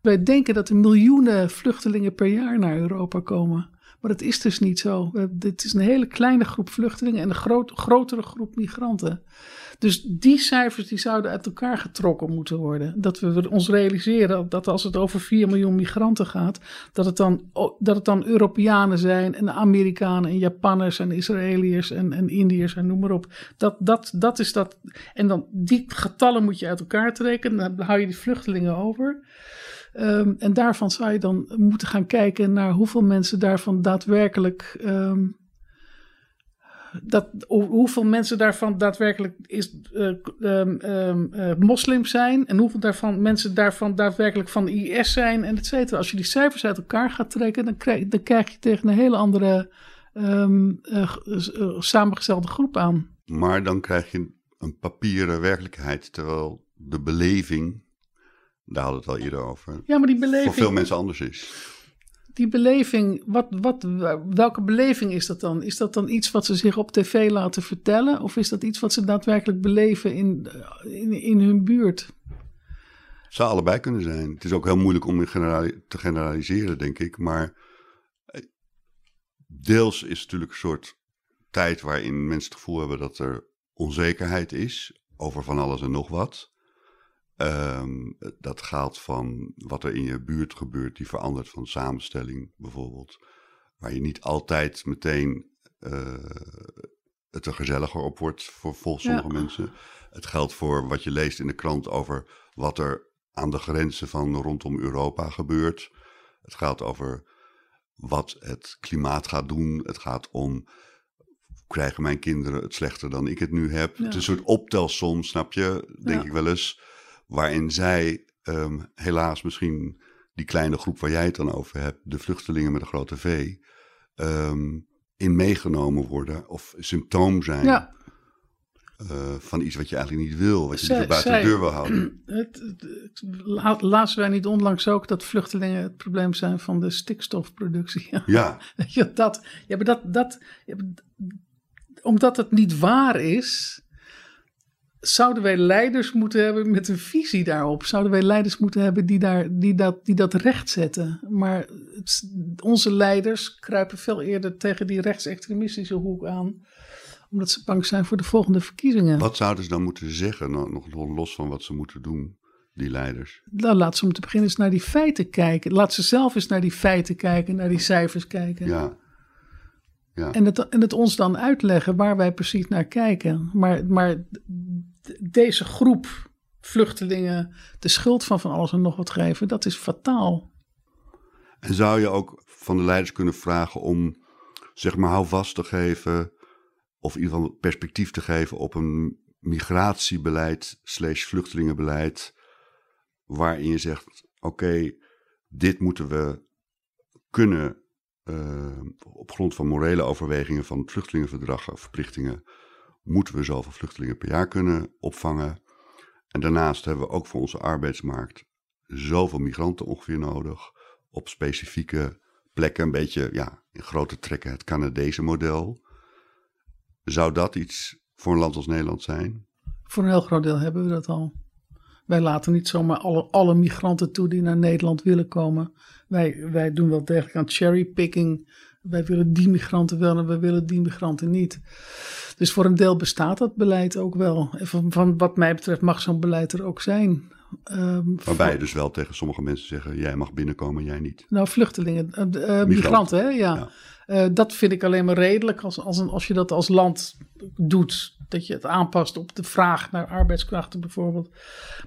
Wij denken dat er miljoenen vluchtelingen per jaar naar Europa komen. Maar dat is dus niet zo. Dit is een hele kleine groep vluchtelingen en een grotere groep migranten. Dus die cijfers die zouden uit elkaar getrokken moeten worden. Dat we ons realiseren dat als het over 4 miljoen migranten gaat, dat het dan, dat het dan Europeanen zijn en Amerikanen en Japanners en Israëliërs en, en Indiërs en noem maar op. Dat, dat, dat is dat. En dan die getallen moet je uit elkaar trekken. Dan hou je die vluchtelingen over. Um, en daarvan zou je dan moeten gaan kijken naar hoeveel mensen daarvan daadwerkelijk. Um, dat, hoeveel mensen daarvan daadwerkelijk is, uh, um, uh, moslims zijn. En hoeveel daarvan, mensen daarvan daadwerkelijk van IS zijn. En et cetera. Als je die cijfers uit elkaar gaat trekken, dan krijg, dan krijg je tegen een hele andere uh, samengestelde groep aan. Maar dan krijg je een papieren werkelijkheid. Terwijl de beleving daar hadden we het al eerder over. Ja, maar die beleving... Voor veel mensen anders is. Die beleving, wat, wat, welke beleving is dat dan? Is dat dan iets wat ze zich op tv laten vertellen? Of is dat iets wat ze daadwerkelijk beleven in, in, in hun buurt? Het zou allebei kunnen zijn. Het is ook heel moeilijk om te generaliseren, denk ik. Maar eh, deels is het natuurlijk een soort tijd waarin mensen het gevoel hebben dat er onzekerheid is over van alles en nog wat. Um, dat gaat van wat er in je buurt gebeurt, die verandert van samenstelling bijvoorbeeld. Waar je niet altijd meteen uh, het er gezelliger op wordt voor, voor sommige mensen. Het geldt voor wat je leest in de krant over wat er aan de grenzen van rondom Europa gebeurt. Het gaat over wat het klimaat gaat doen. Het gaat om krijgen mijn kinderen het slechter dan ik het nu heb. Het is een soort optelsom, snap je? Denk ik wel eens waarin zij um, helaas misschien die kleine groep waar jij het dan over hebt, de vluchtelingen met een grote V, um, in meegenomen worden of symptoom zijn. Ja. Uh, van iets wat je eigenlijk niet wil, wat je zij, buiten zij, de deur wil houden. Het, wij niet onlangs ook dat vluchtelingen het probleem zijn van de stikstofproductie. Ja. ja, dat, ja maar dat, dat, ja, omdat het niet waar is, zouden wij leiders moeten hebben met een visie daarop? Zouden wij leiders moeten hebben die, daar, die, dat, die dat recht zetten? Maar onze leiders kruipen veel eerder tegen die rechtsextremistische hoek aan omdat ze bang zijn voor de volgende verkiezingen. Wat zouden ze dan moeten zeggen, nog los van wat ze moeten doen, die leiders? Nou, laat ze om te beginnen eens naar die feiten kijken. Laat ze zelf eens naar die feiten kijken, naar die cijfers kijken. Ja. Ja. En, het, en het ons dan uitleggen waar wij precies naar kijken. Maar, maar deze groep vluchtelingen de schuld van van alles en nog wat geven, dat is fataal. En zou je ook van de leiders kunnen vragen om, zeg maar, houvast te geven, of in ieder geval perspectief te geven op een migratiebeleid slash vluchtelingenbeleid, waarin je zegt, oké, dit moeten we kunnen uh, op grond van morele overwegingen van het vluchtelingenverdrag of verplichtingen moeten we zoveel vluchtelingen per jaar kunnen opvangen. En daarnaast hebben we ook voor onze arbeidsmarkt zoveel migranten ongeveer nodig. Op specifieke plekken, een beetje ja, in grote trekken het Canadese model. Zou dat iets voor een land als Nederland zijn? Voor een heel groot deel hebben we dat al. Wij laten niet zomaar alle, alle migranten toe die naar Nederland willen komen. Wij, wij doen wel degelijk aan cherrypicking. Wij willen die migranten wel en wij willen die migranten niet. Dus voor een deel bestaat dat beleid ook wel. Van, van wat mij betreft mag zo'n beleid er ook zijn. Um, Waarbij je dus wel tegen sommige mensen zeggen: jij mag binnenkomen, jij niet. Nou, vluchtelingen, uh, migranten, hè? ja. ja. Uh, dat vind ik alleen maar redelijk als, als, een, als je dat als land doet. Dat je het aanpast op de vraag naar arbeidskrachten bijvoorbeeld.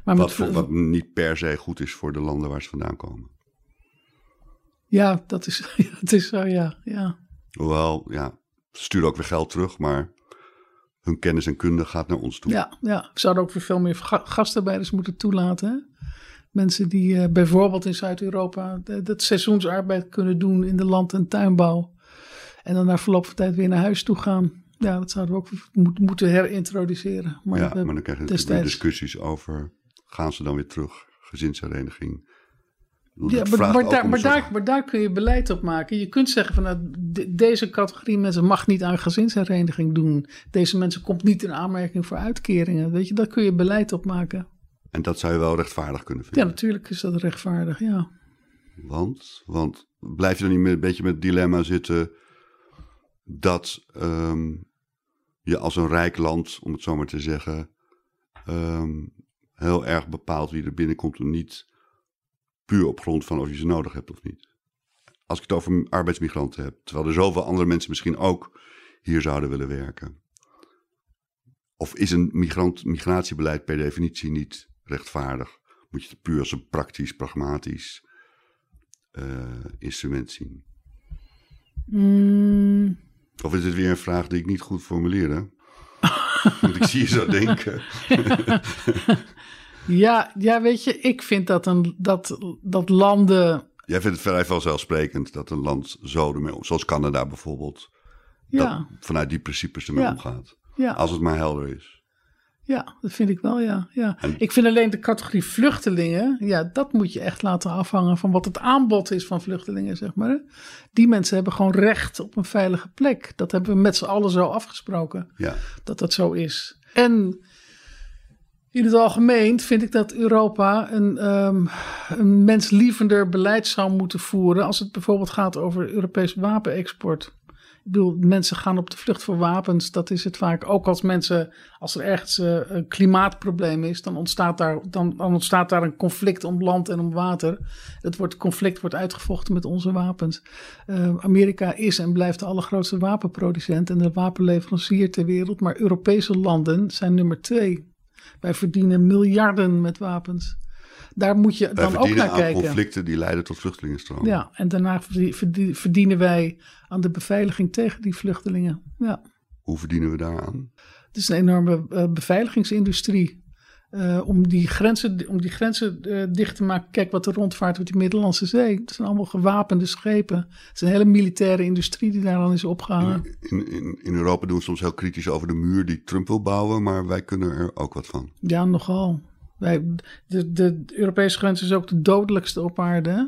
Maar wat, met, wat niet per se goed is voor de landen waar ze vandaan komen. Ja, dat is, dat is zo, ja. ja. Hoewel, ja, ze sturen ook weer geld terug, maar hun kennis en kunde gaat naar ons toe. Ja, ja. we zouden ook weer veel meer ga- gastarbeiders moeten toelaten. Hè? Mensen die eh, bijvoorbeeld in Zuid-Europa de- dat seizoensarbeid kunnen doen in de land- en tuinbouw. En dan na verloop van tijd weer naar huis toe gaan. Ja, dat zouden we ook moet- moeten herintroduceren. Maar ja, maar dan krijg je destijds- discussies over, gaan ze dan weer terug, gezinshereniging. Ja, maar, maar, daar, maar, daar, maar daar kun je beleid op maken. Je kunt zeggen van nou, de- deze categorie mensen mag niet aan gezinshereniging doen. Deze mensen komt niet in aanmerking voor uitkeringen. Weet je, daar kun je beleid op maken. En dat zou je wel rechtvaardig kunnen Ja, vinden. natuurlijk is dat rechtvaardig, ja. Want, want blijf je dan niet een beetje met het dilemma zitten dat ehm, je als een rijk land, om het zo maar te zeggen, ehm, heel erg bepaalt wie er binnenkomt en niet puur op grond van of je ze nodig hebt of niet. Als ik het over arbeidsmigranten heb, terwijl er zoveel andere mensen misschien ook hier zouden willen werken. Of is een migrant, migratiebeleid per definitie niet rechtvaardig? Moet je het puur als een praktisch, pragmatisch eh, instrument zien? Mm, Of is het weer een vraag die ik niet goed formuleerde? Want ik zie je zo denken. ja, ja, weet je, ik vind dat, een, dat, dat landen. Jij vindt het vrij vanzelfsprekend dat een land zo ermee zoals Canada bijvoorbeeld, Ja, dat vanuit die principes ermee Ja. omgaat. ja, Als het maar helder is. Ja, dat vind ik wel, ja, ja. En- Ik vind alleen de categorie vluchtelingen, ja, dat moet je echt laten afhangen van wat het aanbod is van vluchtelingen, zeg maar. Die mensen hebben gewoon recht op een veilige plek. Dat hebben we met z'n allen zo afgesproken. Ja, dat dat zo is. En in het algemeen vind ik dat Europa een, ehm, een menslievender beleid zou moeten voeren. als het bijvoorbeeld gaat over Europees wapenexport. Ik bedoel, mensen gaan op de vlucht voor wapens. Dat is het vaak. Ook als mensen, als er ergens eh, een klimaatprobleem is, dan ontstaat, daar, dan, dan ontstaat daar een conflict om land en om water. Het wordt, conflict wordt uitgevochten met onze wapens. Eh, Amerika is en blijft de allergrootste wapenproducent en de wapenleverancier ter wereld. Maar Europese landen zijn nummer twee. Wij verdienen miljarden met wapens. Daar moet je wij dan ook naar aan kijken. conflicten die leiden tot vluchtelingenstromen. Ja, en daarna verdie- verdie- verdienen wij aan de beveiliging tegen die vluchtelingen. Ja, Hoe verdienen we daaraan? het is een enorme eh, beveiligingsindustrie. eh, om die grenzen, om die grenzen eh, dicht te maken. Kijk wat er rondvaart op die Middellandse Zee. Het zijn allemaal gewapende schepen. Het is een hele militaire industrie die daar dan is opgehangen. In, in, in Europa doen we soms heel kritisch over de muur die Trump wil bouwen, maar wij kunnen er ook wat van. Ja, nogal. Wij, de, de Europese grens is ook de dodelijkste op aarde. hè?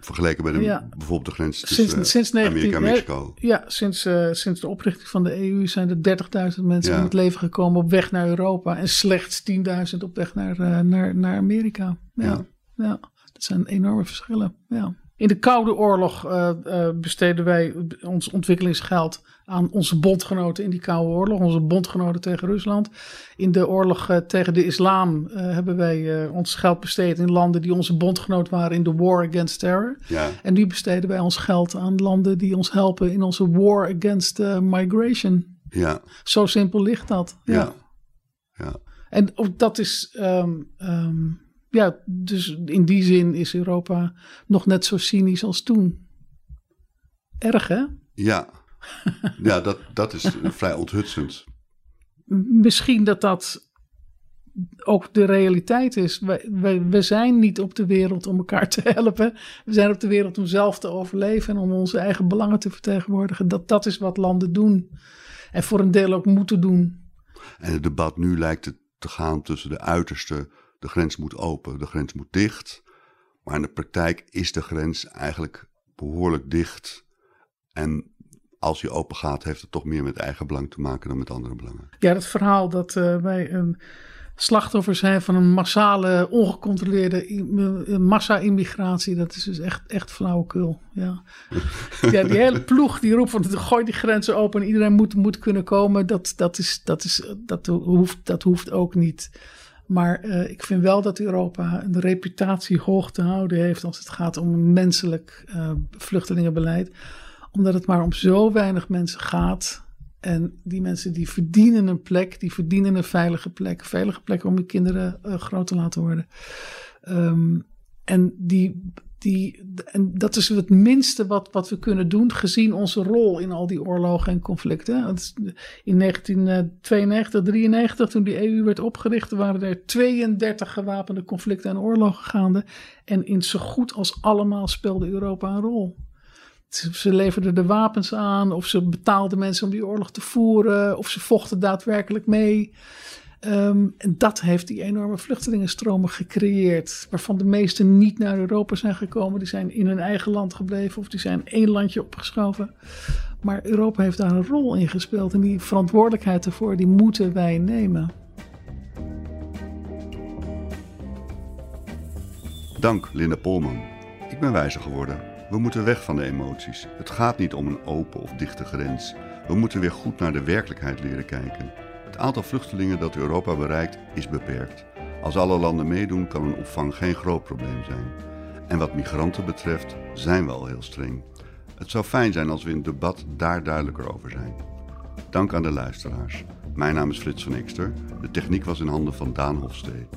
Vergeleken bij de, Ja. bijvoorbeeld de grens tussen Sinds, sinds 19, Amerika en Mexico. Ja, sinds, eh, sinds de oprichting van de EU zijn er 30.000 mensen Ja. om het leven gekomen op weg naar Europa. En slechts 10.000 op weg naar, eh, naar, naar Amerika. Ja, Ja. ja. dat zijn enorme verschillen. Ja. In de Koude Oorlog eh, besteden wij ons ontwikkelingsgeld aan onze bondgenoten in die Koude Oorlog. Onze bondgenoten tegen Rusland. In de oorlog eh, tegen de islam eh, hebben wij eh, ons geld besteed in landen die onze bondgenoot waren in de War Against Terror. Ja, En nu besteden wij ons geld aan landen die ons helpen in onze war against migration. ja, Zo simpel ligt dat. Ja. ja. ja. En dat is, ehm, ehm, ja, dus in die zin is Europa nog net zo cynisch als toen. Erg hè? Ja, ja dat, dat is vrij onthutsend. Misschien dat dat ook de realiteit is. Wij, wij, we zijn niet op de wereld om elkaar te helpen. We zijn op de wereld om zelf te overleven en om onze eigen belangen te vertegenwoordigen. Dat, dat is wat landen doen. En voor een deel ook moeten doen. En het debat nu lijkt het te gaan tussen de uiterste. De grens moet open, de grens moet dicht. Maar in de praktijk is de grens eigenlijk behoorlijk dicht. En als die open gaat, heeft het toch meer met eigen belang te maken dan met andere belangen. Ja, dat verhaal dat eh, wij een slachtoffer zijn van een massale, ongecontroleerde eh, massa-immigratie. Dat is dus echt, echt flauwekul. Ja. ja, die hele ploeg die roept van gooi die grenzen open en iedereen moet, moet kunnen komen. Dat, dat, is, dat, is, dat, hoeft, dat hoeft ook niet. Maar eh, ik vind wel dat Europa een reputatie hoog te houden heeft als het gaat om een menselijk eh, vluchtelingenbeleid. Omdat het maar om zo weinig mensen gaat. En die mensen die verdienen een plek, die verdienen een veilige plek. Veilige plek om je kinderen eh, groot te laten worden. Ehm, en die die, en dat is het minste wat, wat we kunnen doen, gezien onze rol in al die oorlogen en conflicten. In 1992, 93, toen die EU werd opgericht, waren er 32 gewapende conflicten en oorlogen gaande. En in zo goed als allemaal speelde Europa een rol. Ze leverden de wapens aan, of ze betaalden mensen om die oorlog te voeren, of ze vochten daadwerkelijk mee. Ehm, en dat heeft die enorme vluchtelingenstromen gecreëerd, waarvan de meeste niet naar Europa zijn gekomen. Die zijn in hun eigen land gebleven of die zijn één landje opgeschoven. Maar Europa heeft daar een rol in gespeeld en die verantwoordelijkheid ervoor, die moeten wij nemen. Dank Linda Polman. Ik ben wijzer geworden. We moeten weg van de emoties. Het gaat niet om een open of dichte grens. We moeten weer goed naar de werkelijkheid leren kijken. Het aantal vluchtelingen dat Europa bereikt is beperkt. Als alle landen meedoen kan een opvang geen groot probleem zijn. En wat migranten betreft zijn we al heel streng. Het zou fijn zijn als we in het debat daar duidelijker over zijn. Dank aan de luisteraars. Mijn naam is Frits van Ekster. De techniek was in handen van Daan Hofstee.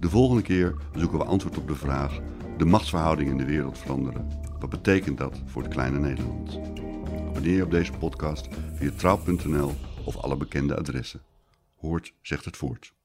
De volgende keer zoeken we antwoord op de vraag: de machtsverhoudingen in de wereld veranderen. Wat betekent dat voor het kleine Nederland? Abonneer je op deze podcast via trouw.nl of alle bekende adressen. Hoort zegt het voort.